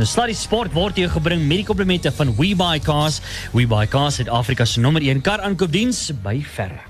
Nou Sluddy Sport word jou gebring met die komplimente van WeBuyCars. WeBuyCars het Afrika se nommer 1 kar aankoopdiens by verre.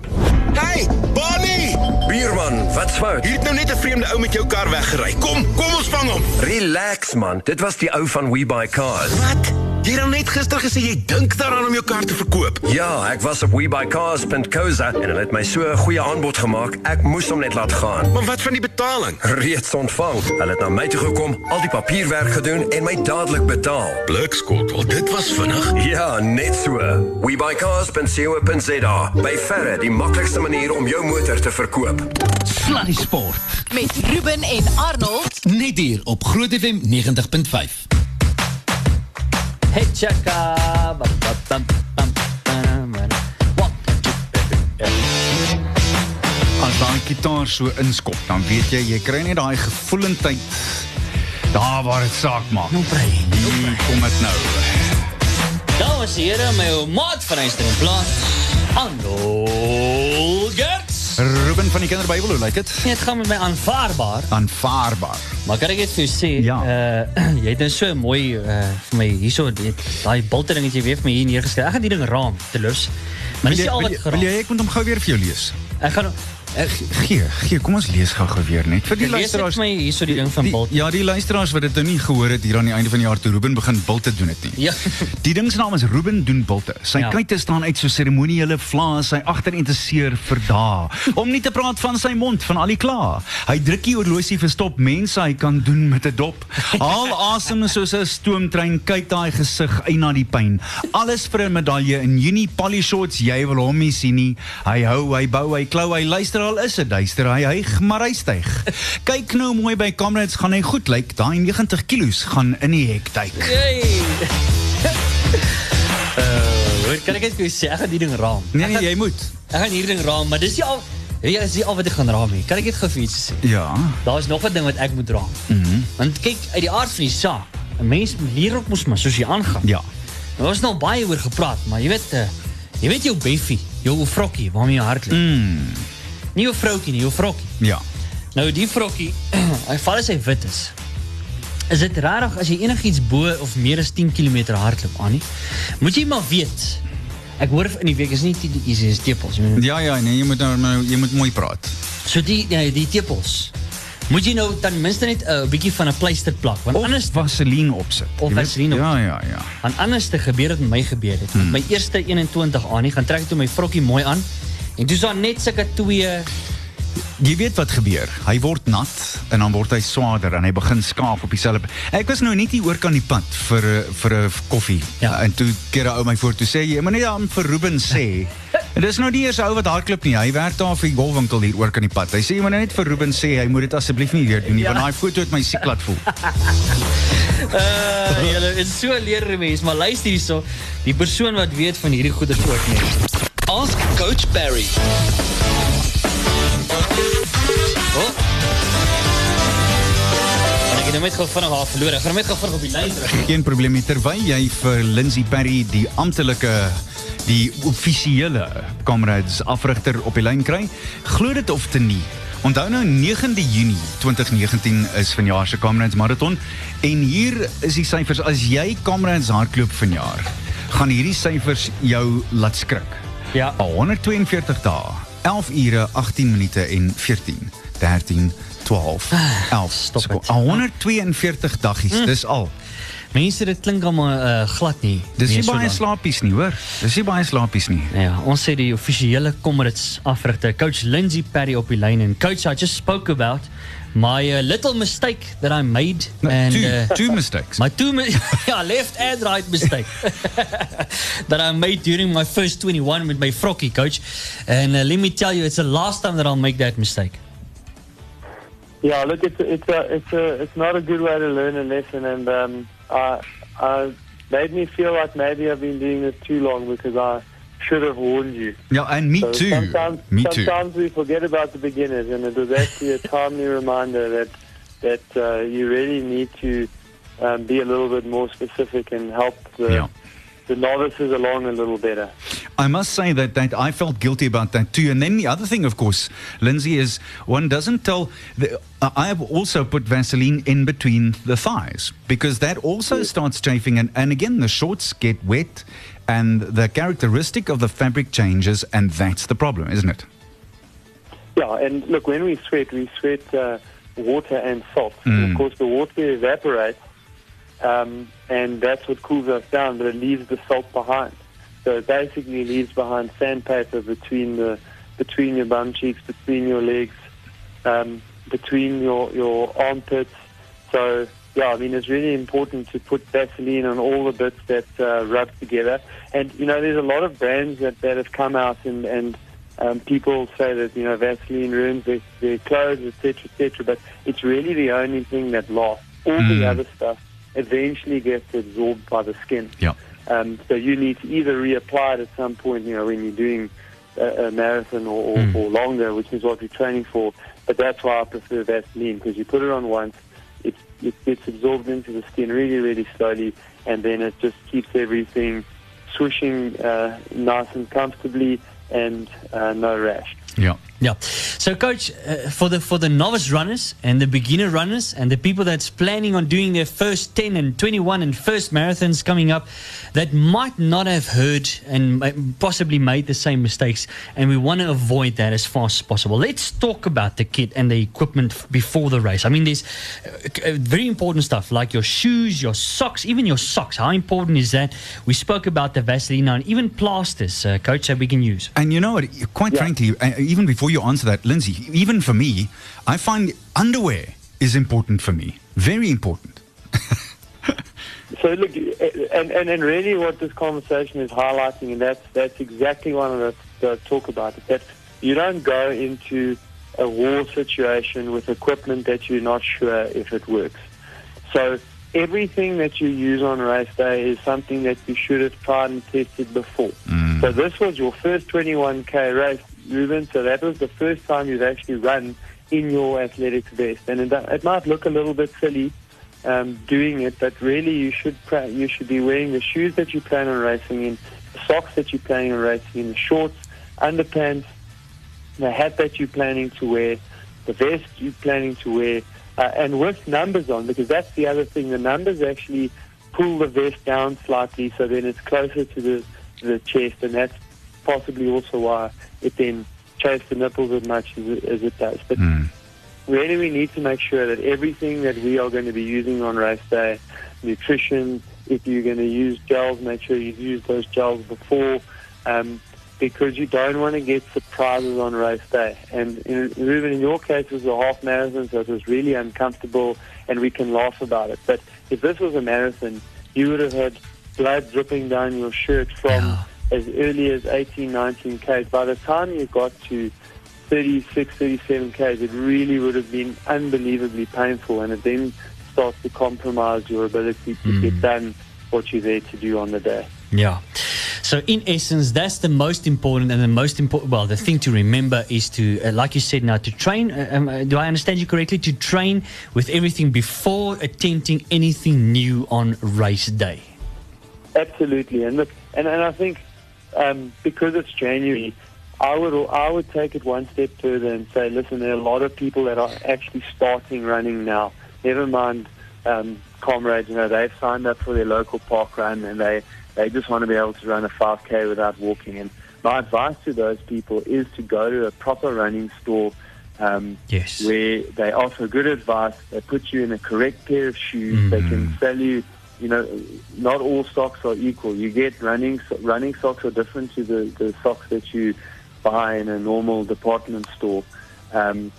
Hey, Bonnie! Bierman, wat's fout? Hier het nou net 'n vreemde ou met jou kar weggery. Kom, kom ons vang hom. Relax man, dit was die ou van We Buy Cars. Wat? Jy het al net gister gesê jy dink daaraan om jou kar te verkoop. Ja, ek was op webuycars.co.za en hulle het my so 'n goeie aanbod gemaak. Ek moes hom net laat gaan. Maar wat van die betaling? Reeds ontvang. Hulle het na my toe gekom, al die papierwerk gedoen en my dadelik betaal. Blikskot, wel dit was vinnig. Ja, net so. webuycars.co.za. By verre die maklikste manier om jou motor te verkoop. Sluddy Sport. Met Ruben en Arnold. Net hier op Groot FM 90.5. two, three, As daai gitaar so inskop, dan weet jy jy kry net daai gevoelendheid daar waar dit saak maak. Nou brei. Hier kom dit nou. Dames en here, my ou maat van Eyster en Plaas. Arnold Gerts. Ruben van die kinderbijbel, hoe lijkt het? Het gaat met mij aanvaardbaar. Aanvaardbaar. Maar kan ik het voor je zeggen? Ja. Uh, jij hebt zo'n mooi, uh, voor mij hier zo, die, bolteringetje weer voor mij hier neergesteld. Ik ga die ding raam, te lus. Maar is die al wat geraam? Wil jij, ik moet hem gauw weer voor jullie eens. Ik ga ek Gee, gee, kom ons lees gou-gou weer net vir die lees luisteraars. vir my hierso die ding van bilte. ja, die luisteraars wat dit nou nie gehoor het hier aan die einde van die jaar toe Ruben begin bilte doen het nie. Ja. Die ding se naam is Ruben doen bilte. Sy Ja. kuite staan uit so seremoniele vlae, sy agterinteresseer vir dae. Om nie te praat van sy mond van al die kla. Hy druk die horlosie verstop mense hy kan doen met 'n dop. Haal asem soos 'n stoomtrein, kyk daai gesig uit na die pyn. Alles vir 'n medalje in Junie polyshots, jy wil hom nie sien nie. Hy hou, hy bou, hy klou, hy luister al is dit duister, hy hyg, maar hy styg. Kyk nou mooi by Comrades, gaan hy goed lyk. Daai 90 kilos gaan in die hek duik. Hey. Uh, hoor, kan ek net vir jou sê, ek gaan die ding raam. Nee nee, jy moet. Ek gaan hierdie ding raam, maar dis nie al Ja, dis nie al wat ek gaan raam nie. Kan ek net gou vir iets sê? Ja. Daar's nog 'n ding wat ek moet raam. Mhm. Mm Want kyk, uit die aard van die saak, 'n mens leer ook mos maar soos jy aangaan. ja. Nou ons nou baie oor gepraat, maar jy weet uh, jy weet jou beffie, jou vrokkie waarmee jy hardloop. Mm, Nie jou vroutjie nie, jou vrokkie. ja. Nou die vrokkie, hy val as hy wit is. Is dit rarig as jy enigiets bo of meer as 10 km hardloop aan nie? Moet jy maar weet. Ek hoor in die week is nie die is tepels. Ja ja, nee, jy moet nou nou- jy moet mooi praat. So die ja, die tepels. Moet jy nou ten minste net 'n uh, bietjie van 'n pleister plak, want Of anders vaseline opsit. Of vaseline Ja ja ja. Want anders te gebeur het met my gebeur het. Hmm. My eerste 21 aan, nie gaan trek toe my vrokkie mooi aan. En dis dan net sulke twee Jy weet wat gebeur. Hy word nat en dan word hy swaarder en hy begin skaaf op dieselfde. Ek was nou net hier oor kan die pad vir vir 'n koffie. Ja. En toe keer 'n ou my voor toe sê jy moet net aan vir Ruben sê. en dis nou nie eers ou wat hardloop nie. Hy werk daar vir die golfwinkel hier oor kan die pad. Hy sê jy moet net vir Ruben sê hy moet dit asseblief nie weer doen nie Ja. want daai foto het my siek laat voel. uh julle is so leer mens, maar luister hierso, die persoon wat weet van hierdie goeie ook nie. Ask Coach Barry. Oh. En ek het nou net gou vinnig haar verloor. Ek gaan net gou vinnig op die lyn terug. Geen probleem nie terwyl jy vir Lindsay Perry die amptelike die offisiële Comrades afrigter op die lyn kry. Glo dit of te nie. Onthou nou 9de Junie 2019 is vanjaar se Comrades marathon en hier is die syfers as jy Comrades hardloop vanjaar gaan hierdie syfers jou laat skrik. Ja. 142 dae, 11 ure, 18 minute en 14, 13, 12, 11. stop het. 142 daggies, dis al. Mense dit klink almal uh, glad nie. Dis nie baie lank. slapies nie, hoor. Dis nie baie slapies nie. Ja, ons sê die offisiële Comrades afrigter, coach Lindsay Perry op die lyn en coach I just spoke about my uh, little mistake that I made No, and two, uh, two mistakes. My two, mi- yeah, left and right mistake that I made during my first 21 with my Frocky coach. And uh, let me tell you, it's the last time that I'll make that mistake. Yeah, look, it's it's a it's a it's not a good way to learn a lesson, and um, I I made me feel like maybe I've been doing this too long because I should have warned you. ja, and me So too. Sometimes, Me too. sometimes we forget about the beginners, and it was actually a timely reminder that that uh, you really need to um, be a little bit more specific and help the Ja. the novices along a little better. I must say that, that I felt guilty about that too. And then the other thing, of course, Lindsay, is one doesn't tell. The, I have also put Vaseline in between the thighs because that also starts chafing. And, and again, the shorts get wet and the characteristic of the fabric changes, and that's the problem, isn't it? Yeah, and look, when we sweat, we sweat uh, water and salt. And of course, the water evaporates, um, and that's what cools us down, but it leaves the salt behind. So it basically leaves behind sandpaper between the between your bum cheeks, between your legs, um, between your your armpits. So yeah, I mean it's really important to put Vaseline on all the bits that uh, rub together. And you know, there's a lot of brands that, that have come out and and um, people say that you know Vaseline ruins their, their clothes, etc., etc. But it's really the only thing that lasts. All the other stuff eventually gets absorbed by the skin. Yeah. Um, so you need to either reapply it at some point, you know, when you're doing a, a marathon or, or, or longer, which is what we're training for. But that's why I prefer Vaseline because you put it on once, it, it gets absorbed into the skin really, really slowly, and then it just keeps everything swishing uh, nice and comfortably and uh, no rash. Yeah. Yeah. So, coach, uh, for the for the novice runners and the beginner runners and the people that's planning on doing their first 10 and 21 and first marathons coming up, that might not have heard and possibly made the same mistakes, and we want to avoid that as fast as possible. Let's talk about the kit and the equipment before the race. I mean, there's uh, uh, very important stuff like your shoes, your socks, even your socks. How important is that? We spoke about the Vaseline and even plasters, uh, coach, that we can use. And you know what? Quite frankly, uh, even before you answer that, Lindsay, even for me, I find underwear is important for me. Very important. So look, and, and, and really what this conversation is highlighting, and that's, that's exactly one of the, the talk about, is that you don't go into a war situation with equipment that you're not sure if it works. So everything that you use on race day is something that you should have tried and tested before. Mm. So this was your first 21k race, Ruben. So that was the first time you've actually run in your athletics vest, and it, it might look a little bit silly um, doing it, but really you should pra- you should be wearing the shoes that you plan on racing in, the socks that you're planning on racing in, the shorts, underpants, the hat that you're planning to wear, the vest you're planning to wear, uh, and with numbers on, because that's the other thing. The numbers actually pull the vest down slightly, so then it's closer to the the chest, and that's possibly also why it then chafes the nipples as much as it, as it does. But really we need to make sure that everything that we are going to be using on race day, nutrition, if you're going to use gels, make sure you use those gels before, um, because you don't want to get surprises on race day. And in, Ruben, in your case, it was a half marathon, so it was really uncomfortable, and we can laugh about it. But if this was a marathon, you would have had blood dripping down your shirt from as early as 18, 19 k's. By the time you got to 36, 37 k's, it really would have been unbelievably painful, and it then starts to compromise your ability to get done what you're there to do on the day. Yeah. So in essence, that's the most important and the most important. Well, the thing to remember is to, uh, like you said, now to train. Uh, um, uh, do I understand you correctly? To train with everything before attempting anything new on race day. Absolutely, and look, and, and I think um, because it's January, I would I would take it one step further and say, listen, there are a lot of people that are actually starting running now. Never mind, um, comrades, you know, they've signed up for their local park run and they they just want to be able to run a 5k without walking. And my advice to those people is to go to a proper running store. Um, Yes. where they offer good advice. They put you in a correct pair of shoes. They can sell you, you know, not all socks are equal. You get running running socks are different to the, the socks that you buy in a normal department store. Um,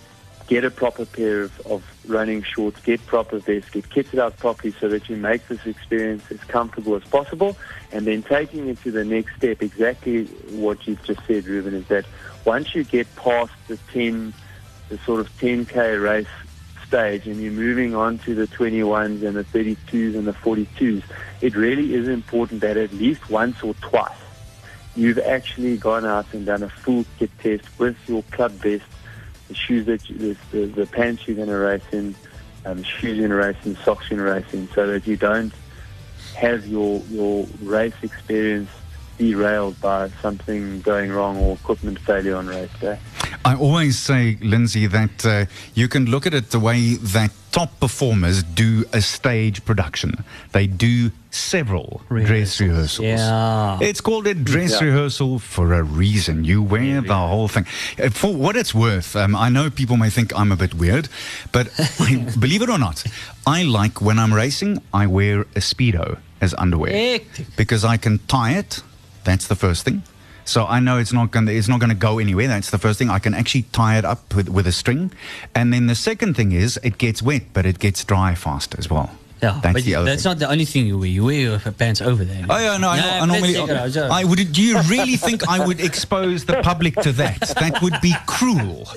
get a proper pair of, of running shorts, get proper vests, get kitted out properly so that you make this experience as comfortable as possible. And then taking it to the next step, exactly what you've just said, Ruben, is that once you get past the 10, the sort of 10K race stage and you're moving on to the 21s and the 32s and the 42s, it really is important that at least once or twice you've actually gone out and done a full kit test with your club vest, the shoes that you, the, the, pants you're going to race in, um, shoes you're going to race in, socks you're going to race in, so that you don't have your your race experience derailed by something going wrong or equipment failure on race day. I always say, Lindsay, that uh, you can look at it the way that top performers do a stage production. They do several dress rehearsals. Yeah. It's called a dress Yeah. rehearsal for a reason. You wear the whole thing. Uh, For what it's worth, um, I know people may think I'm a bit weird, but I, believe it or not, I like when I'm racing, I wear a Speedo as underwear. Hectic. Because I can tie it. That's the first thing. So I know it's not going to it's not going to go anywhere. That's the first thing. I can actually tie it up with, with a string, and then the second thing is it gets wet, but it gets dry fast as well. Yeah, that's but the other that's not the only thing you wear. You wear your pants over there. Oh yeah, no, I, I normally. take it out. I would. Do you really think I would expose the public to that? That would be cruel.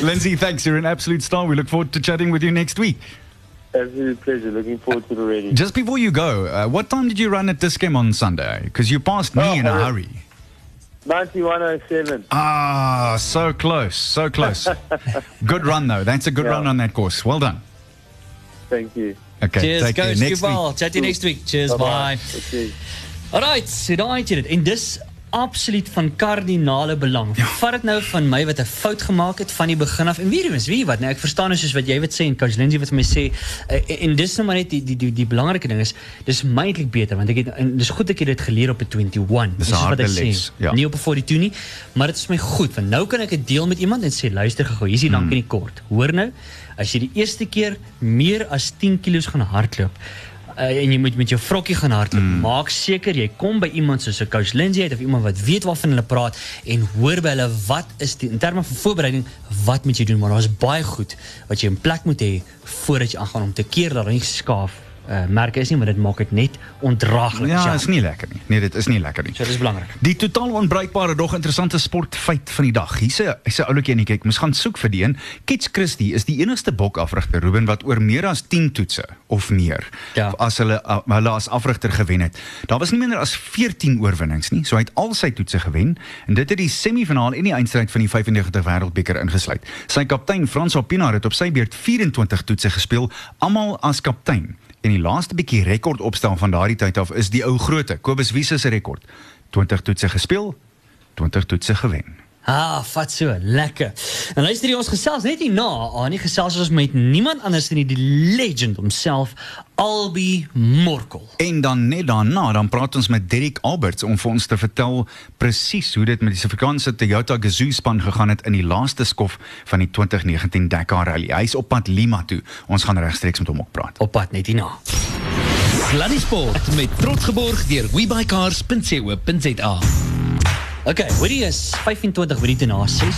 Lindsay, thanks. You're an absolute star. We look forward to chatting with you next week. Absolute pleasure. Looking forward to it already. Just before you go, uh, what time did you run at Discam on Sunday? Because you passed me Oh, in a uh, hurry. 9107. Ah, so close, so close. good run though. That's a good Yeah. run on that course. Well done. Thank you. Okay, Cheers, take care. coach. Next Next week. Chat you next week. Cheers, bye. Okay. Alright, so in het En absoluut van kardinale belang. Ja. Vat dit nou van my wat 'n fout gemaak het van die begin af. En weer eens, weet jy wat? Nou ek verstaan is soos wat jy wat sê en coach Lindsay wat my sê uh, en dis nou maar net die die die, die belangrike ding is dis my beter want ek het en dis goed ek het dit geleer op 'n 21. Dis 'n soos wat ek sê. ja. Nie op 'n 42 nie, maar dit is my goed want nou kan ek dit deel met iemand en sê luister gou, hier's die lank en die kort. Hoor nou, as jy die eerste keer meer as 10 kg gaan hardloop uh, en jy moet met jou vrokkie gaan hardloop. Mm. Maak seker jy kom by iemand soos 'n coach Lindsay uit of iemand wat weet waarvan hulle praat en hoor by hulle wat is die in terme van voorbereiding wat moet jy doen maar daar's baie goed wat jy in plek moet hê voordat jy aangaan om te keer dat daar nie skaaf uh, merke is nie want dit maak dit net ondraaglik. Ja, is nie lekker nie. Nee, dit is nie lekker nie. So dis belangrik. Die totaal onbruikbare dog interessante sportfeit van die dag. Hier's 'n hier's 'n ouletjie en ek kyk, moes gaan soek vir die een. Kitch Christie is die enigste bokafrigter Ruben wat oor meer as 10 toetse of meer Ja. as hulle uh, hulle as afrigter gewen het. Daar was nie minder as 14 oorwinnings nie. So hy het al sy toetse gewen en dit het die semifinaal en die eindstryd van die 95 Wêreldbeker ingesluit. Sy kaptein Frans Opinaar het op sy beurt 24 toetse gespeel, almal as kaptein. En die laaste bietjie rekord opstel van daardie tyd af is die ou grootte, Kobus Wiese se rekord. 20 toetse gespeel, 20 toetse gewen. Ah, vat so, lekker. En luister jy ons gesels net hierna, aan nie gesels ons met niemand anders nie die legend homself, Albi Morkel. En dan net daarna, dan praat ons met Derek Alberts om vir ons te vertel presies hoe dit met die Suid-Afrikaanse Toyota Gazoo span gegaan het in die laaste skof van die 2019 Dakar Rally. Hy's op pad Lima toe. Ons gaan regstreeks met hom ook praat. Op pad net hierna. Sluddy Sport met trots geborg deur webuycars.co.za. Okay, hoorie is 25 minute na 6.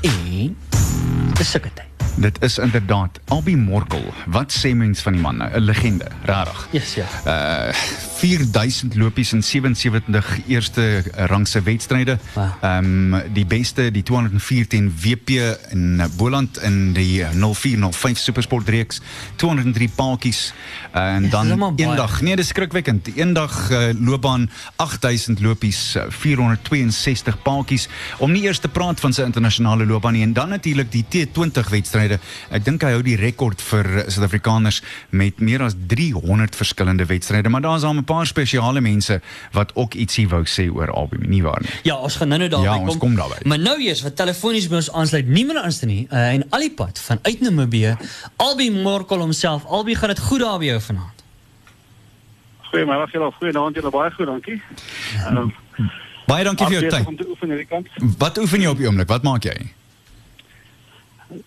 En dis sulke tyd. Dit is inderdaad Albi Morkel. Wat sê mens van die man? 'n Legende, regtig. Yes, ja. Uh 4000 lopies in 77 eerste rangse wedstryde. Wow. Ehm um, die beste die 214 WP in Boland in die 0405 Supersport reeks, 203 paadjies en dan eendag, nee, dis skrikwekkend. Eendag uh, loopbaan 8000 lopies, uh, 462 paadjies. Om nie eers te praat van sy internasionale loopbaan nie en dan natuurlik die T20 wedstryde. Ek dink hy hou die rekord vir uh, Suid-Afrikaners met meer as 300 verskillende wedstryde, maar daar's al 'n paar spesiale mense wat ook ietsie wou sê oor Albie, nie waar nie? Ja, ons gaan nou nou daarby Ja, kom. ons kom daarby. Maar nou eers wat telefonies by ons aansluit, niemand anders nie uh, en al die pad van uit Namibië, Albi Morkel homself. Albi, gaan dit goed daar by jou vanaand? Goeiemôre julle, goeienaand julle, baie goed, dankie. Ehm Baie dankie vir jou tyd. oefen. Wat oefen jy op die oomblik? Wat maak jy?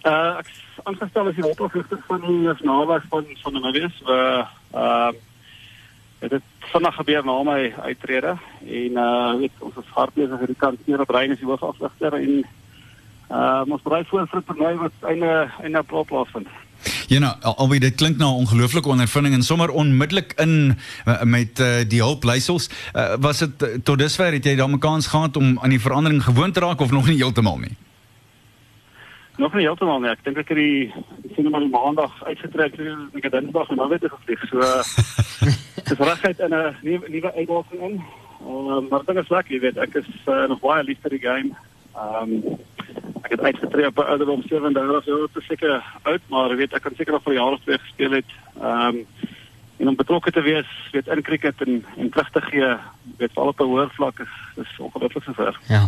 Uh ek is aangestel as die hulpofligter van die nasionale van van Namibië. So ehm dit het vandag gebeur na my uittrede en uh weet ons is hard besig hierdie kant hier op Brein is die hoofafligter en uh ons berei voor vir 'n toernooi wat einde einde April plaasvind. Ja nou, al- albei dit klink na 'n ongelooflike ondervinding en sommer onmiddellik in uh, met uh, die hulpleisels. Uh, was dit tot dusver het jy dan 'n kans gehad om aan die verandering gewoon te raak of nog nie heeltemal nie? Nog nie heeltemal nie. Ek dink ek het die sien maar die maandag uitgetrek en ek het dinsdag en dan weer gevlieg. So dis regtig in 'n nuwe nuwe uitdaging in. Ehm maar dit is lekker, jy weet, ek is uh, nog baie lief vir die game. Ehm ek het uitgetree op 'n ouderdom 37 jaar, is seker oud, maar jy weet ek kan seker nog vir of twee gespeel het. Ehm en om betrokke te wees, weet in cricket en en terug te gee, weet veral op 'n hoër vlak is is ongelooflik ver. Ja.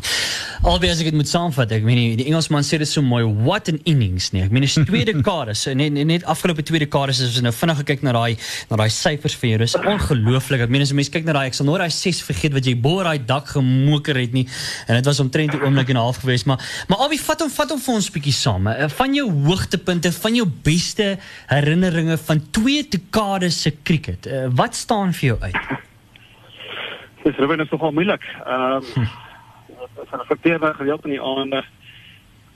Albei as ek dit moet saamvat, ek meen die, die Engelsman sê dit so mooi, what an innings nee. Ek meen is tweede dekades, net net, net afgelope tweede dekades as ons nou vinnig gekyk na daai na daai syfers vir jou. Dis ongelooflik. Ek meen as 'n mens kyk na daai ek sal nooit daai 6 vergeet wat jy bo daai dak gemoker het nie. En dit was omtrent 'n oomblik en 'n half geweest, maar maar albei vat hom vat hom vir ons bietjie saam. eh, Van jou hoogtepunte, van jou beste herinneringe van twee dekades se cricket. Uh, wat staan vir jou uit? Dis Ruben is nogal moeilik. Ehm um, dit is 'n verteerde gedeelte in die aande.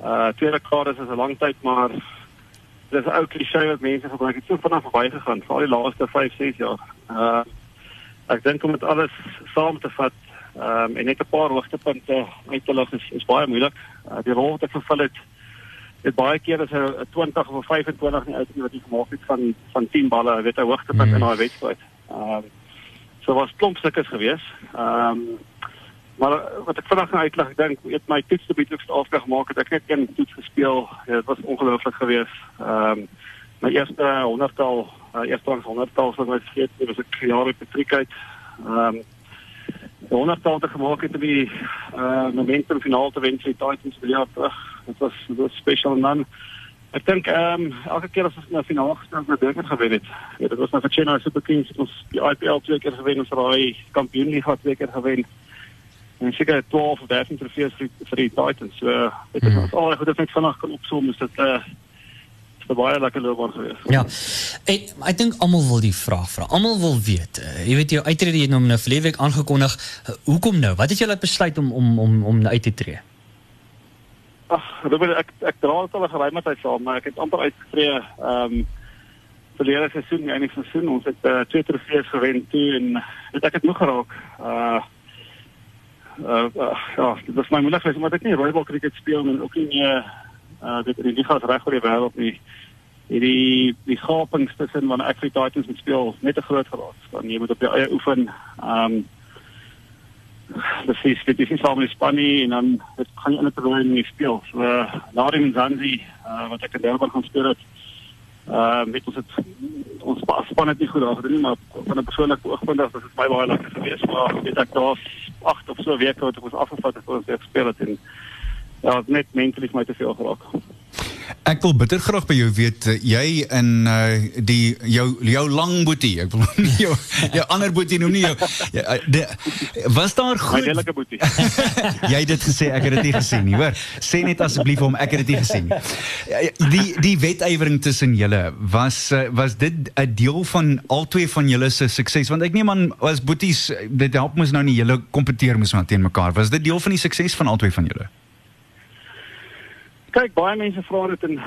Uh tweede dekades is 'n lang tyd, maar dis 'n ou klise wat mense gebruik het so vinnig verbygegaan, veral die laaste 5, 6 jaar. Uh ek dink om dit alles saam te vat, ehm um, en net 'n paar hoogtepunte uit te lig is, is baie moeilik. Uh, die rol wat ek vervul het dit baie keer is 'n 20 of 'n 25 nie uit wat jy gemaak het van van 10 balle, weet 'n hoogtepunt mm. in daai wedstryd. Ehm um, so was klomp stukkes geweest. Ehm um, maar wat ek vanaand gaan uitlig, ek dink het my toetsgebied ook staafig gemaak het. Ek het net een toets gespeel. Ja, dit was ongelooflik geweest. Ehm um, my eerste 100-tal, uh, eerste 100-tal wat ek vergeet, dit was ek jare Patrick uit. Ehm um, 100-tal te gemaak het om die uh, momentum finaal te wen vir die Titans vir jaar terug. Dit was dit was special en dan ek dink ehm um, elke keer as ons na finaal gespeel het, het ons gewen het. Ja, dit was nou vir Chennai Super Kings het ons die IPL twee keer gewen, ons raai kampioenliga twee keer gewen. En seker 12 of 13 trofees vir, vir die Titans. So dit is ons al goed as net vanaand kan opsom is dit eh uh, 'n baie lekker loopbaan geweest. Ja. Ek ek dink almal wil die vraag vra. Almal wil weet. Uh, jy weet jou uittrede het nou nou verlede week aangekondig. Uh, hoekom nou? Wat het jou laat besluit om om om om uit te tree? Ag, Ruben, ek ek dra dit al 'n geruime tyd saam, maar ek het amper uitgetree ehm um, verlede seisoen, die enige seisoen, ons het uh, twee trofees gewen toe en het ek het moeg geraak. Uh uh, uh ja, dit was my moeilik geweest omdat ek nie rooibal cricket speel en ook nie meer uh dit in die liga reg oor die wêreld nie. Hierdie die gapings tussen wanneer ek vir die Titans moet speel net te groot geraak. Dan jy moet op jou eie oefen. Ehm um, is dit is saam met Spanje en dan dit gaan jy in 'n toernooi nie speel. So na die Mzansi uh, wat ek in Durban gaan speel het. Uh met ons het ons spa- span het nie goed daar gedoen nie, maar van 'n persoonlike oogpunt af was dit my baie lekker geweest. Maar weet ek daar 8 of so weke wat ek ons afgevat het voor ons weer gespeel het en ja, het net mentaal my te veel geraak. Ek wil bitter graag by jou weet uh, jy in uh, die jou jou lang boetie. Ek wil nie jou jou ander boetie noem nie jou. Ja, uh, de, was daar My goed lelike boetie. Jy het dit gesê, ek het dit nie gesien nie, hoor. Sê net asseblief hom ek het dit nie gesien nie. Ja, Die die wedywering tussen julle was eh, was dit 'n deel van albei van julle se sukses want ek neem aan was boeties dit help mos nou nie julle kompeteer mos maar teen mekaar. Was dit deel van die sukses van albei van julle? Kyk, baie mense vra dit en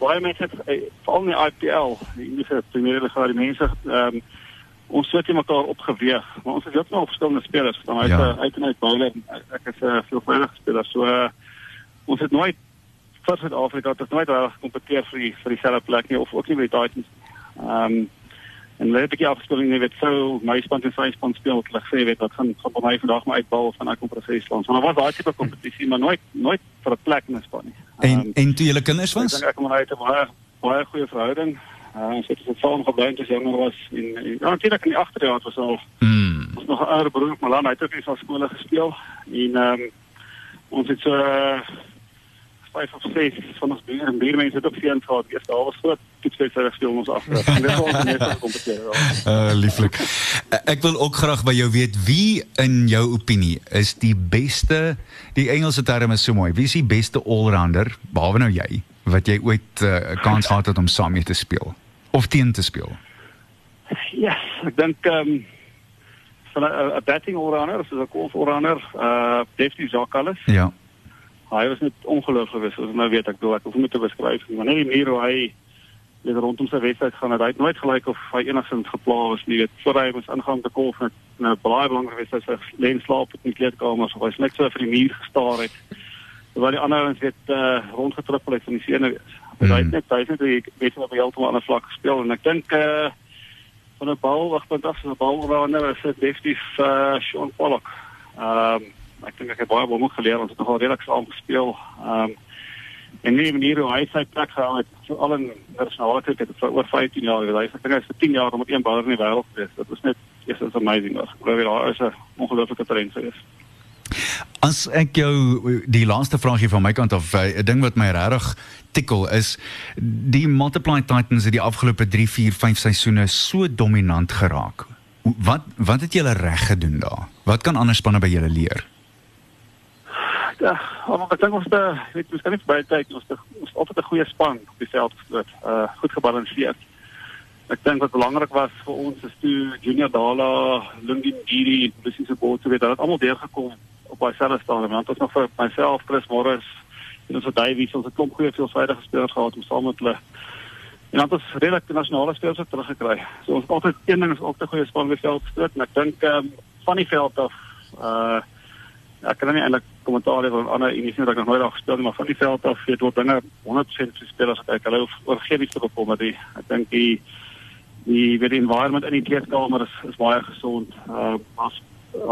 baie mense het eh, veral in die IPL, die Indiese Premier League, die mense ehm um, ons sit hier mekaar opgeweeg, maar ons is heeltemal verskillende spelers. Dan uit Ja. uit en uit bowler, ek, is 'n uh, veelvuldige speler. So uh, ons het nooit vir Suid-Afrika het ons nooit reg gekompeteer vir die vir dieselfde plek nie of ook nie by die Titans. Ehm um, en hulle het 'n bietjie afgespeling, jy weet, sou my span en sy span speel, het hulle gesê weet wat gaan gaan by my vandag maar uitbal van ek kom presies langs. Maar daar was daai tipe kompetisie, maar nooit nooit vir 'n plek in 'n span nie. En Ehm, en toe julle kinders Ek was? dink ek en hy het 'n baie baie goeie verhouding. Uh, ons het dit saam gebly toe jonger was en, en ja, natuurlik in die agterjaar ons al Mm. ons nog 'n ouer broer Malan, hy het ook eens van skole gespeel en ehm um, ons het so uh, vyf of ses van ons buur en buurmense het ook seuns gehad. Eers daar was groot toetswedstryd gespeel ons af. En dit was ons net kompeteer. Uh lieflik. Uh, ek wil ook graag by jou weet wie in jou opinie is die beste die Engelse term is so mooi. Wie is die beste allrounder behalwe nou jy wat jy ooit 'n uh, kans gehad het om saam mee te speel of teen te speel? Ja, ek dink ehm um, van 'n batting allrounder, soos 'n golf allrounder, uh Defty Jacques Ja. Hy was net ongelooflik geweest. Ons nou weet ek bedoel ek hoef nie te beskryf nie, maar net die manier hoe hy net rondom sy wedstryd gaan het, hy het nooit gelyk of hy enigsins gepla was nie. Weet, voor hy was ingang te kolf met 'n baie belangrike wedstryd sy len slaap in die kleedkamer, so hy's net so vir die muur gestaar het. Terwyl die ander ouens weet uh, rondgetrippel het van die senuwees. Hmm. Hy het net hy het net die wedstryd op 'n heeltemal ander vlak gespeel en ek dink uh van 'n bal wagpunt af, so 'n bal waaroor is dit definitief uh Sean Pollock. Ehm um, ek dink ek het baie baie geleer ons het nogal redelik saam gespeel. Ehm um, en nie manier hoe hy sy plek gehou het so al in nasionale cricket vir oor 15 jaar hy het dink hy is vir 10 jaar om een bowler in die wêreld te wees dit was net yes, it's amazing ek glo daar is 'n ongelooflike talent vir is As ek jou die laaste vraagie van my kant af, eh, 'n ding wat my regtig tikkel is die Multiply Titans het die afgelope 3, 4, 5 seisoene so dominant geraak. Wat wat het julle reg gedoen daar? Wat kan ander spanne by julle leer? Ja, maar ek dink ons het weet ons kan nie baie tyd ons het ons altyd 'n goeie span op die veld gesloot. Uh goed gebalanseerd. Ek dink wat belangrik was vir ons is toe Junior Dala, Lungi Giri, presies op boord te weet dat almal deurgekom op daai selfde stadium. Want ons nog vir myself, Chris Morris en ons Davies ons het klomp goeie veelsidige spelers gehad om saam met hulle en dan het ons redelik nasionale spelers teruggekry. So ons altyd een ding is ook 'n goeie span by veld gestoot en ek dink ehm um, van die veld af uh ek kan nie eintlik kommentaar hê oor ander inisiatiewe wat ek nog nooit al gespeel het maar van die veld af weet word dinge 100% vir spelers kyk hulle oor geen iets te bekom met die ek dink die die weer die environment in die kleedkamer is is baie gesond. Uh as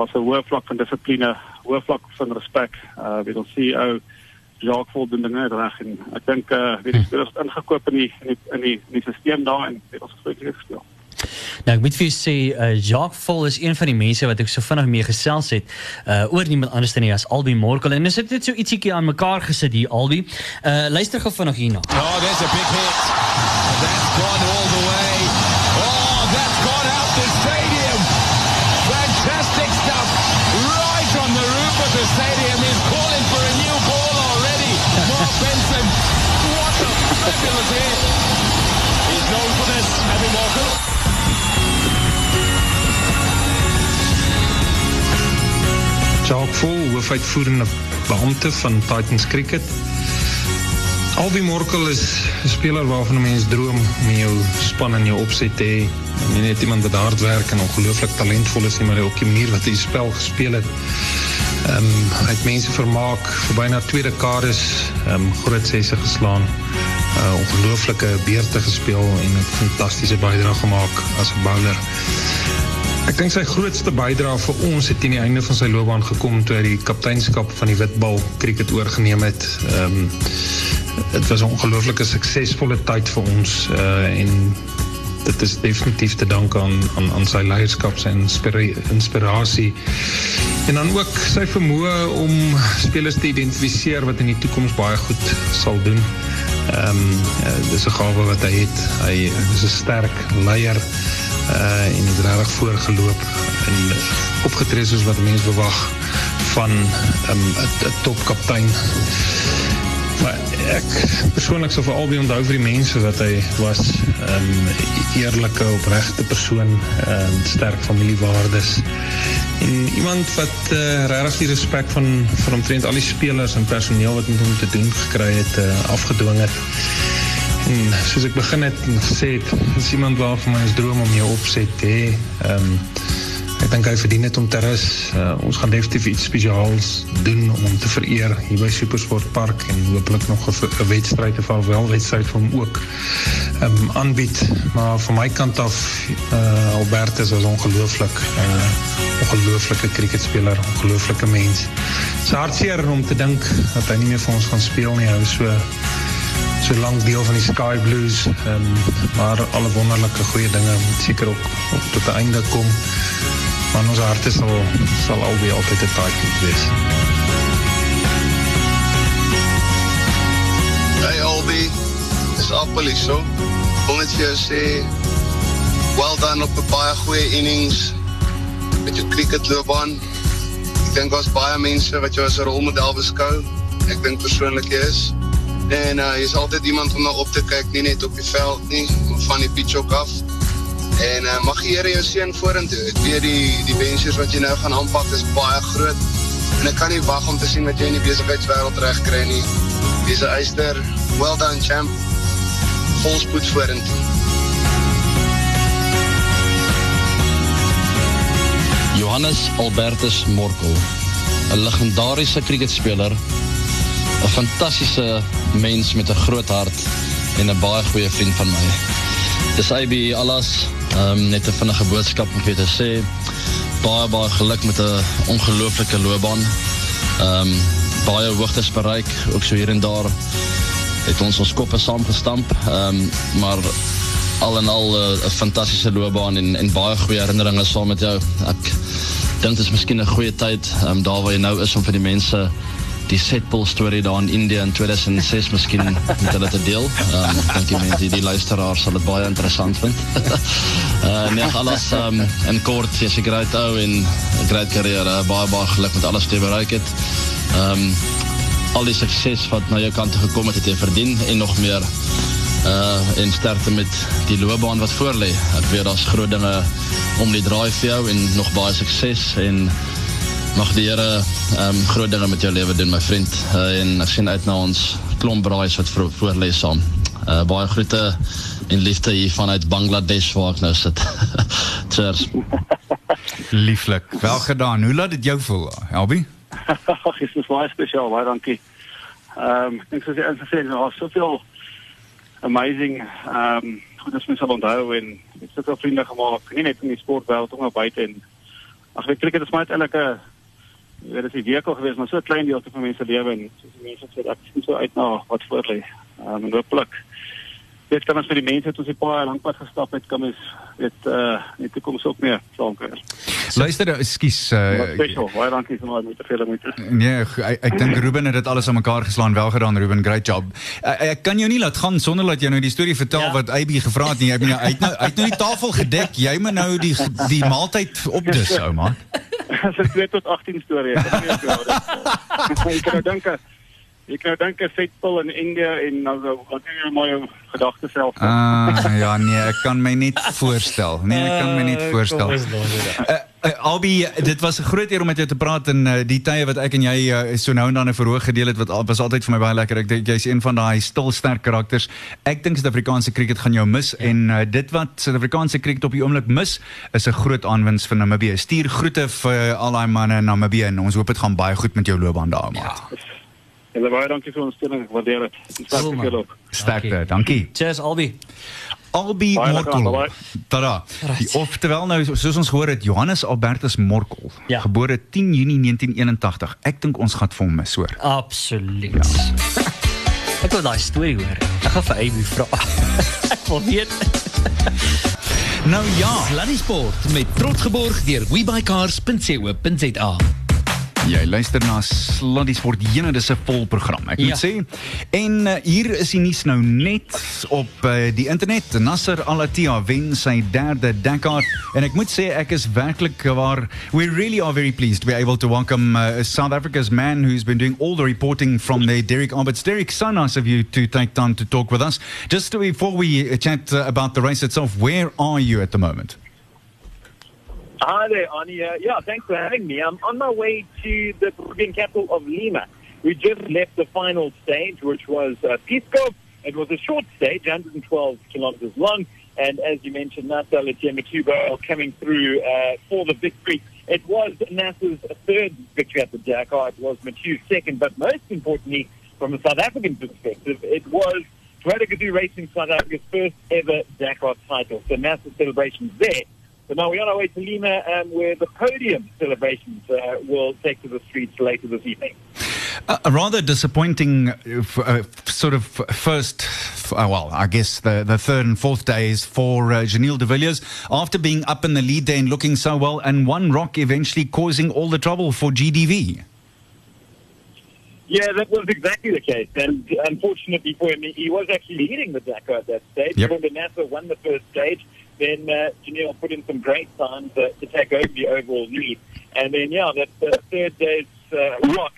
as 'n hoë vlak van dissipline, hoë vlak van respek. Uh weet ons ou Jacques voldoen dinge reg en ek dink uh weet die spelers het ingekoop in die in die in die, die stelsel daar en het ons gespreek gespeel. Nou ek moet vir sê uh, Jacques Vol is een van die mense wat ek so vinnig mee gesels het uh oor niemand anders nie as Albi Morkel en dis net so ietsiekie aan mekaar gesit hier Albi. Uh luister gou vinnig hierna. Oh, there's a big hit. That's gone all the way. Jacques Vol, hoofuitvoerende beampte van Titans Cricket. Albi Morkel is 'n speler waarvan 'n mens droom om jou span en jou opset te hê. Iemand wat hard werk en ongelooflik talentvol is nie, maar ook die manier wat hy spel gespeel het. Ehm um, hy het mense vermaak vir byna twee dekades, ehm groot geslaan. uh, Ongelooflike beurte gespeel en 'n fantastiese bydrae gemaak as 'n. Ek dink sy grootste bydrae vir ons het teen die einde van sy loopbaan gekom toe hy die kapteinskap van die Witbal cricket oorgeneem het. Ehm dit was 'n ongelooflike suksesvolle tyd vir ons uh en dit is definitief te dank aan aan aan sy leierskap en inspira inspirasie. En dan ook sy vermoë om spelers te identifiseer wat in die toekoms baie goed sal doen. Um, uh, gawe wat hy het. Hy is 'n sterk leier uh en het regtig voorgeloop en opgetree soos wat mense verwag van 'n 'n topkaptein. Maar ek persoonlik sou vir albei onthou vir die mense wat hy was, 'n um, eerlike, persoon, um, sterk familiewaardes iemand wat uh, die respek van van omtrent al die spelers en personeel wat met hom te doen gekry het, het. En soos ek begin het gesê het, is iemand waar vir my is droom om jou opset te hê. Ehm um, ek dink om te rus. Uh, ons gaan definitief iets spesiaals doen om hom te vereer hier by Supersport Park en hopelik nog 'n wedstryd of alwel wedstryd vir hom ook ehm. Maar van my kant af uh, Albertus was ongelooflik. Uh, ongelooflike cricketspeler, ongelooflike mens. Dit is hartseer om te dink dat hy nie meer vir ons gaan speel nie. Is so lank deel van die Sky Blues um, maar alle wonderlike goeie dinge moet seker ook, tot die einde kom maar ons harte sal, sal alweer altyd een moet wees Hey Albi is Appel hier so. Wil well done op een baie goeie innings met jou cricket loopbaan ek denk was baie mense wat jou as een rolmodel beskou. Ek denk persoonlik jy is En uh, jy is altyd iemand om na op te kyk, nie net op die veld nie, maar van die pitch ook af. En uh, mag jy jou sien voor en toe. Ek weet die, die wensjes wat jy nou gaan aanpak is baie groot. En ek kan nie wacht om te sien wat jy in die bezigheidswereld terecht krijg nie. Deze eister, well done champ. Volspoed voor en toe. Johannes Albertus Morkel, een legendarische cricketspeler, 'n fantastiese mens met 'n groot hart en 'n baie goeie vriend van my. Dis IB alles, um, net 'n vinnige boodskap om vir te sê baie geluk met 'n ongelooflike loopbaan. Ehm um, baie hoogtes bereik, ook so hier en daar. het ons ons koppe saamgestamp, um, maar al en al eh, 'n uh, fantastiese loopbaan en en baie goeie herinneringe saam met jou. Ek dink dit is miskien 'n goeie tyd um, daar waar jy nou is om vir die mense die setpool storie daar in India in 2006 miskien met hulle te deel. Um, ek dink die die, luisteraars sal dit baie interessant vind. uh, nee, alles um, in kort, jy's 'n great ou en 'n great carrière. Baie baie geluk met alles wat jy bereik het. Um, al die sukses wat na jou kant gekom het, het verdien en nog meer uh, en sterkte met die loopbaan wat voor lê. Ek weet daar's groot om die draai vir jou en nog baie sukses en mag die Here um, groot dinge met jou lewe doen my vriend uh, en ek sien uit na ons klomp braais wat voor, voor lê saam. Uh, baie groete en liefde hier vanuit Bangladesh waar ek nou sit. Cheers. Lieflik. Wel gedaan. Hoe laat dit jou voel, Albie? Ag, dit is baie spesiaal, baie dankie. Ehm, um, ek sê as jy sê, daar's soveel amazing ehm um, goed as mens sal onthou en ek het soveel vriende gemaak, nie net in die sportwêreld, maar buite en ag, ek dink dit is maar net 'n dit is die week al gewees, maar so 'n klein deel van mense lewe en soos die mense sê ek sien so uit na wat voor lê. Ehm um, en hopelik dit kan ons vir die mense wat ons die paar lank pad gestap het, kan ons dit eh uh, in die toekoms ook meer kry. Luister, ekskuus. Uh, Special, baie dankie vir my met te veel moeite. Nee, ek, ek dink Ruben het dit alles aan mekaar geslaan. Wel gedaan Ruben, great job. Ek, ek kan jou nie laat gaan sonder dat jy nou die storie vertel ja. wat AB gevra het nie. Ek bedoel hy het nou hy het nou die tafel gedek. Jy moet nou die die maaltyd opdis, ou man. Dit is 2 tot 18 storie. Ek weet nie wat dit is. Ek kan dink Ek kan dink aan Vetpil in India en nou wat maar jou gedagtes self. Ah, ja nee, ek kan my net voorstel. Nee, ek kan my net voorstel. Uh, uh, Albi, dit was 'n groot eer om met jou te uh, die tye wat ek en jy uh, so nou en dan 'n verhoog gedeel het wat al, was altyd vir my baie lekker. Ek dink jy's een van daai stil sterk karakters. Ek dink Suid-Afrikaanse cricket gaan jou mis ja. en uh, dit wat Suid-Afrikaanse cricket op die oomblik mis is 'n groot aanwins vir Namibië. Stuur groete vir uh, al daai manne in Namibië en ons hoop dit gaan baie goed met jou loopbaan daar, maat. Ja. Julle baie dankie vir ons steun. Ek waardeer dit. Sterkte julle. Sterkte. Dankie. Cheers Albi. Albi Morkel. Tada. Oftewel nou soos ons gehoor het Johannes Albertus Morkel, ja. gebore 10 Junie 1981. Ek dink ons gaan vir hom mis hoor. Absoluut. Ja. ek wil daai storie hoor. Ek gaan vir Albi vra. ek wil weet. nou ja, Sluddy Sport met trots geborg deur webycars.co.za. Jy luister na Sluddy Sport Jene dis 'n vol program. Ek moet ja. sê. En uh, hier is die nuus nou net op uh, die internet. Nasser Al-Attiyah wen sy derde Dakar en ek moet sê ek is werklik waar we really are very pleased to be able to welcome uh, South Africa's man who's been doing all the reporting from the Derek Alberts. Derek, so nice of you to take time to talk with us. Just before we chat uh, about the race itself, where are you at the moment? Hi there. Uh, yeah, thanks for having me. I'm on my way to the Peruvian capital of Lima. We just left the final stage, which was uh, Pisco. It was a short stage, 112 kilometers long. And as you mentioned, NASA Matuba coming through uh, for the victory. It was NASA's third victory at the Dakar. It was Matu's second. But most importantly, from a South African perspective, it was Radagadu Racing South Africa's first ever Dakar title. So NASA celebrations there. But now we're on our way to Lima, um, where the podium celebrations uh, will take to the streets later this evening. Uh, a rather disappointing uh, uh sort of first, uh, well, I guess the, the third and fourth days for uh, Janelle de Villiers after being up in the lead there and looking so well, and one rock eventually causing all the trouble for GDV. Yeah, that was exactly the case. And unfortunately for him, he was actually leading the Dakar at that stage. Yep. NASA won the first stage, then uh, Janelle put in some great times uh, to take over the overall lead. And then, yeah, that uh, third day's uh, rock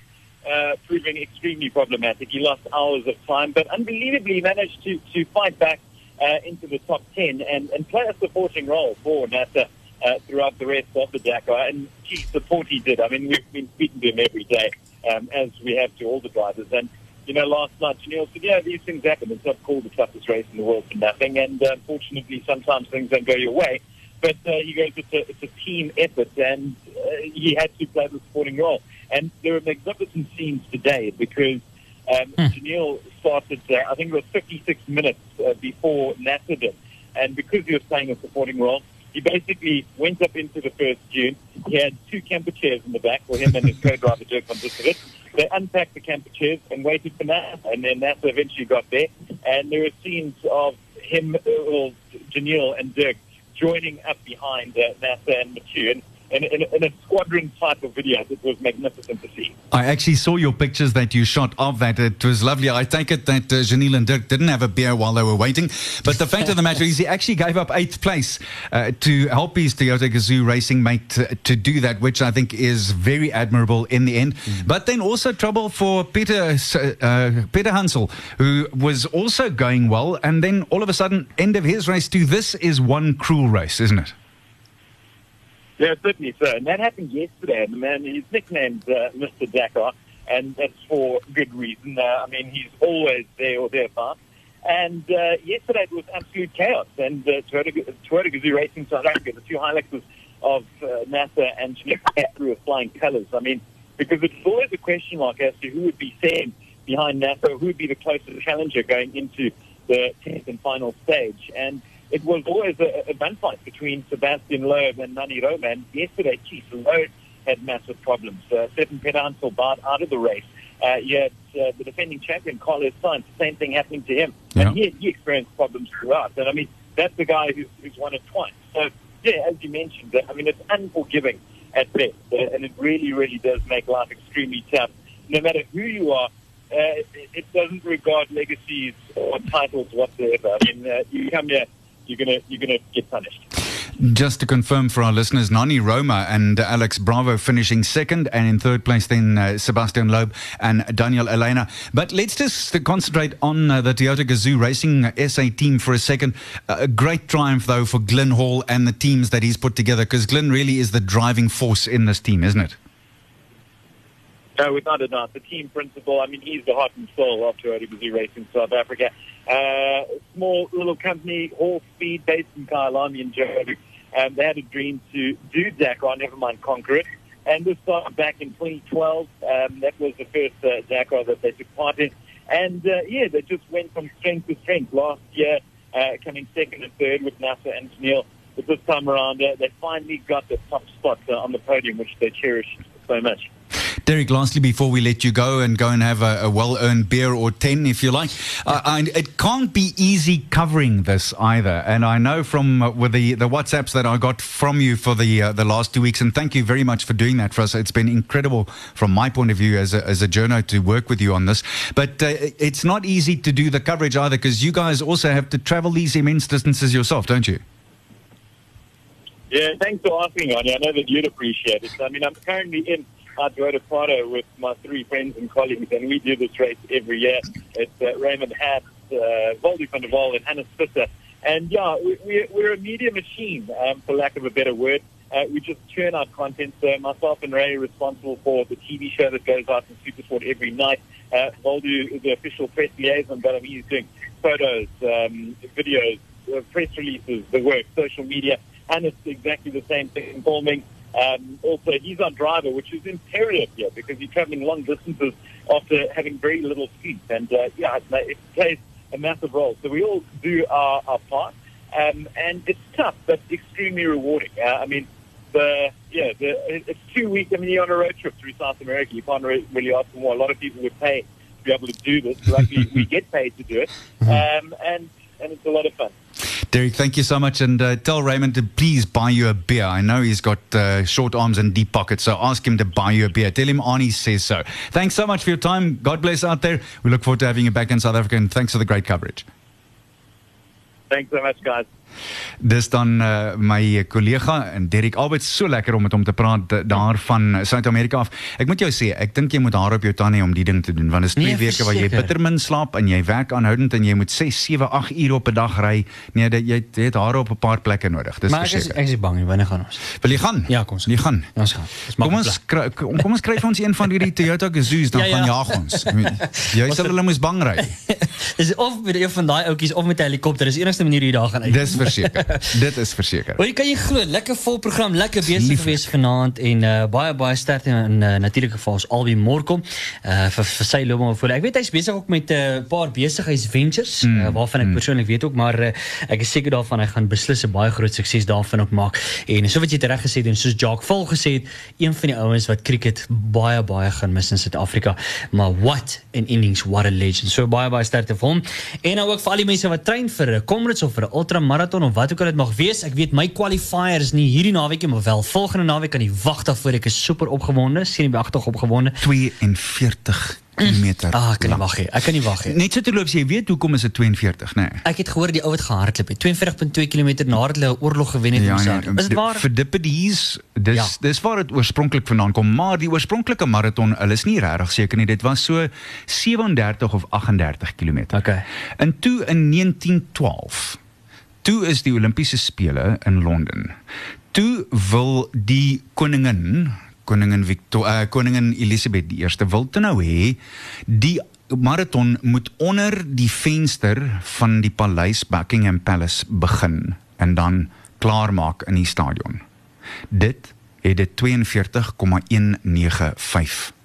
uh, proving extremely problematic. He lost hours of time, but unbelievably managed to, to fight back uh, into the top 10 and, and play a supporting role for NASA uh, throughout the rest of the Dakar. And key support he did. I mean, we've been speaking to him every day, um, as we have to all the drivers. And you know, last night, Neil said, yeah, these things happen. It's not called the toughest race in the world for nothing. And uh, unfortunately, sometimes things don't go your way. But uh, he goes, it's a, it's a team effort, and uh, he had to play the supporting role. And there are magnificent scenes today because um, hmm. Janelle started, uh, I think it was 56 minutes uh, before Nasser did. And because he was playing a supporting role, he basically went up into the first June. He had two camper chairs in the back for him and his co-driver Dirk van Disserit they unpacked the camper chairs and waited for NASA, and then NASA eventually got there, and there were scenes of him, well, Janelle and Dirk joining up behind uh, NASA and Mathieu, and in, in, in a squadron type of video. It was magnificent to see. I actually saw your pictures that you shot of that. It was lovely. I take it that uh, Janelle and Dirk didn't have a beer while they were waiting. But the fact of the matter is, he actually gave up eighth place uh, to help his Toyota Gazoo racing mate to, to, do that, which I think is very admirable in the end. Mm. But then also trouble for Peter, uh, Peter Hansel, who was also going well. And then all of a sudden, end of his race too. This is one cruel race, isn't it? Yeah, certainly so. And that happened yesterday. The man, he's nicknamed uh, Mr. Dakar, and that's for good reason. Uh, I mean, he's always there or thereabouts. And uh, yesterday it was absolute chaos. And uh, Toyota, Toyota Gazoo Racing South Africa, the two Hiluxes of uh, NASA and Geneva through with flying colours. I mean, because it's always a question mark as to who would be second behind NASA, who would be the closest challenger going into the 10th and final stage. And it was always a, a gunfight between Sebastian Loeb and Nani Roma. And yesterday, Chief Loeb had massive problems. Uh, Stefan Pedansel barred out of the race. Uh, yet uh, the defending champion, Carlos Sainz, the same thing happening to him. Yeah. And he, he experienced problems throughout. And I mean, that's the guy who's, who's won it twice. So, yeah, as you mentioned, I mean, it's unforgiving at best. Uh, and it really, really does make life extremely tough. No matter who you are, uh, it, it doesn't regard legacies or titles whatsoever. I mean, uh, you come here you're gonna you're gonna get punished. Just to confirm for our listeners, Nani Roma and Alex Bravo finishing second, and in third place then uh, Sebastian Loeb and Daniel Elena. But let's just concentrate on uh, the Toyota Gazoo Racing SA team for a second. Uh, a great triumph though for Glenn Hall and the teams that he's put together, because Glenn really is the driving force in this team, isn't it? No, without a doubt. The team principal, I mean, he's the heart and soul of Toyota Gazoo Racing South Africa. Uh, small little company, Hall Speed, based in Kyalami in Joburg. Um, they had a dream to do Dakar, never mind conquer it. And this started back in 2012. Um, that was the first uh, Dakar that they took part in. And uh, yeah, they just went from strength to strength. Last year, uh, coming second and third with NASA and Neil. But this time around, uh, they finally got the top spot uh, on the podium, which they cherish so much. Derek, lastly, before we let you go and go and have a, a well earned beer or 10, if you like, uh, I, it can't be easy covering this either. And I know from uh, with the, the WhatsApps that I got from you for the uh, the last two weeks, and thank you very much for doing that for us. It's been incredible from my point of view as a, as a journo to work with you on this. But uh, it's not easy to do the coverage either because you guys also have to travel these immense distances yourself, don't you? Yeah, thanks for asking, Anya. I know that you'd appreciate it. I mean, I'm currently in uh, Toyota Prado with my three friends and colleagues, and we do this race every year. It's uh, Raymond Hatt, uh, Voldy van der Waal, and Hannes Visser. And yeah, we, we're, we're a media machine, um, for lack of a better word. Uh, we just churn out content. So myself and Ray are responsible for the TV show that goes out in Supersport every night. Uh, is the official press liaison, but I mean, he's doing photos, um, videos, uh, press releases, the work, social media. And it's exactly the same thing, filming. Um, also, he's our driver, which is imperative here because he's traveling long distances after having very little sleep. And uh, yeah, it plays a massive role. So we all do our, our part. Um, and it's tough, but extremely rewarding. Uh, I mean, the yeah, the, it's two weeks. I mean, you're on a road trip through South America. You can't really ask for more. A lot of people would pay to be able to do this. Luckily, we get paid to do it, um, and and it's a lot of fun. Derek, thank you so much. And uh, tell Raymond to please buy you a beer. I know he's got uh, short arms and deep pockets, so ask him to buy you a beer. Tell him Arnie says so. Thanks so much for your time. God bless out there. We look forward to having you back in South Africa, and thanks for the great coverage. Thanks so much, guys. Dis dan uh, my kollega en Derek Albert so lekker om met hom te praat daar van Suid-Amerika af. Ek moet jou sê, ek dink jy moet haar op jou tannie om die ding te doen want dit is 2 nee, weke waar jy bitter min slaap en jy werk aanhoudend en jy moet 6, 7, 8 ure op 'n dag ry. Nee, dit, jy het haar op 'n paar plekke nodig. Dis verseker. Maar ek is ek is bang, wanneer gaan ons? Wil jy gaan? Ja, kom ons. Jy gaan. Ons gaan. Kom ons kry, kom, ons kry vir ons een van hierdie Toyota Gazoo's dan ja, ja. gaan jaag ons. Jy sal hulle moes bang ry. Dis of met een van daai ouetjies of met 'n helikopter. Dis die enigste manier hoe jy daar gaan uit. Dis verseker. Dit is verseker. Hoe kan jy glo, lekker vol program, lekker besig gewees vanaand en uh, baie baie sterkte in uh, natuurlike geval ons Albi Morkom uh, vir, vir sy loopbaan voor. Ek weet hy's besig ook met 'n uh, paar besigheidsventures mm. uh, waarvan ek mm. persoonlik weet ook, maar uh, ek is seker daarvan hy gaan beslis 'n baie groot sukses daarvan ook maak. En so wat jy reg gesê het en soos Jacques Vol gesê het, een van die ouens wat cricket baie baie gaan mis in Suid-Afrika. Maar what an innings, what a legend. So baie baie sterkte vir hom. En nou ook vir al die mense wat train vir 'n Comrades of vir 'n ultramarathon of wat ook al dit mag wees. Ek weet my qualifier is nie hierdie naweek nie, maar wel volgende naweek kan jy wag daarvoor. Ek is super opgewonde, sien jy agter opgewonde. 42 kilometer. Ah, ek kan nie wag nie. Ek kan nie wag nie. Net so te loop, jy weet hoekom is dit 42, nê? Nee. Ek het gehoor die ou het gehardloop het 42.2 km nadat hulle 'n oorlog gewen het Ja, in nee, Suid. Is dit waar? Vir Dippides, dis Ja. ja. dis waar dit oorspronklik vandaan kom, maar die oorspronklike maraton, hulle is nie regtig seker nie. Dit was so 37 of 38 km. Okay. En toe in 1912, toe is die Olimpiese spele in Londen. Toe wil die koningin koningin Victor uh, koningin Elisabeth die eerste wil toe nou hê die maraton moet onder die venster van die paleis Buckingham Palace begin en dan klaarmaak in die stadion. Dit het dit 42,195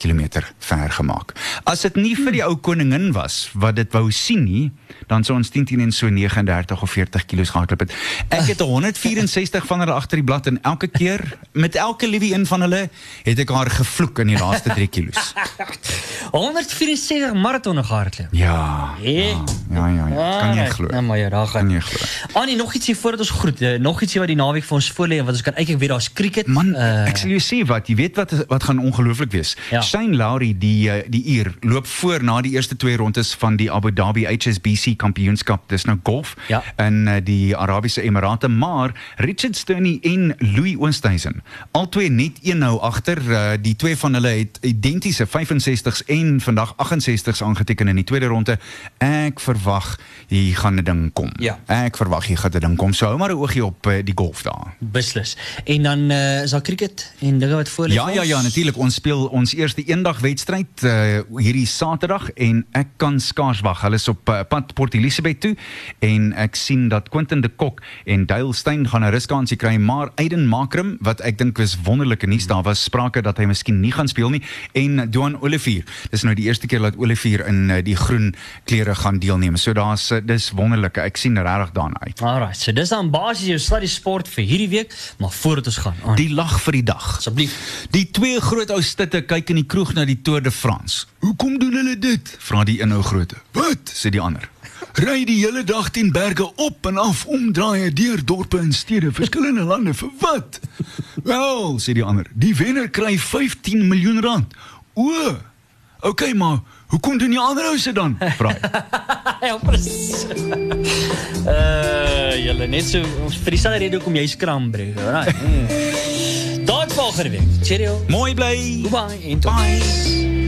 kilometer ver gemaak. As dit nie vir die ou koningin was wat dit wou sien nie, dan sou ons 10 10 en so 39 of 40 kilos gehardloop het. Ek het 164 van hulle agter die blad en elke keer met elke liewe een van hulle het ek haar gevloek in die laaste 3 kilos. 164 maratonne gehardloop. Ja. Hey. Ja, ja, ja. Kan jy glo? Nou maar ja, daar gaan. Kan jy glo? Annie, nog ietsie voordat ons groet. eh, Nog ietsie wat die naweek vir ons voorlê en wat ons kan uitkyk weer daar's cricket. Man, uh, ek sal jou sê wat, jy weet wat wat gaan ongelooflik wees. Ja. Shane Lowry die eh, die uur loop voor na die eerste twee rondes van die Abu Dhabi HSBC kampioenskap. Dis nou golf Ja. in uh, die Arabiese Emirate, maar Richard Sterney en Louis Oosthuizen, albei net een nou agter. Uh, die twee van hulle het identiese 65s en vandag 68s aangeteken in die tweede ronde. Ek verwag hier gaan 'n ding kom. Ja. Ek verwag hier gaan 'n ding kom. So hou maar 'n oogie op die golf daar. beslis. En dan uh, is daar cricket en dinge wat voor lê. Ja ja ja natuurlik ons speel ons eerste eendagwedstryd uh, hierdie Saterdag en ek kan skaars wag. Hulle is op uh, pad Port Elizabeth toe en ek sien dat Quentin de Kok en Dale Steyn gaan 'n ruskansie kry, maar Aiden Makram wat ek dink is wonderlike nuus daar was sprake dat hy miskien nie gaan speel nie en Duan Olivier. Dis nou die eerste keer dat Olivier in uh, die groen klere gaan deelneem. So daar's uh, dis wonderlike. Ek sien regtig daarna uit. Alright, so dis dan basies jou sluddy sport vir hierdie week, maar voordat ons gaan. Annie, Die lag vir die dag. Asseblief. Die twee groot ou stitte kyk in die kroeg na die Tour de France. Hoekom doen hulle dit? Vra die een ou groote. Wat? sê die ander. Ry die hele dag teen berge op en af, omdraai deur dorpe en stede, verskillende lande vir wat? Wel, sê die ander, die wenner kry 15 miljoen rand. O. Okay, maar hoekom doen die ander ouse dan? Vra hy. ja, presies. uh, julle net so ons vir dieselfde rede hoekom jy skram breek, alright. Mm. Tot volgende week. Cheerio. Mooi bly. Goodbye en tot Bye.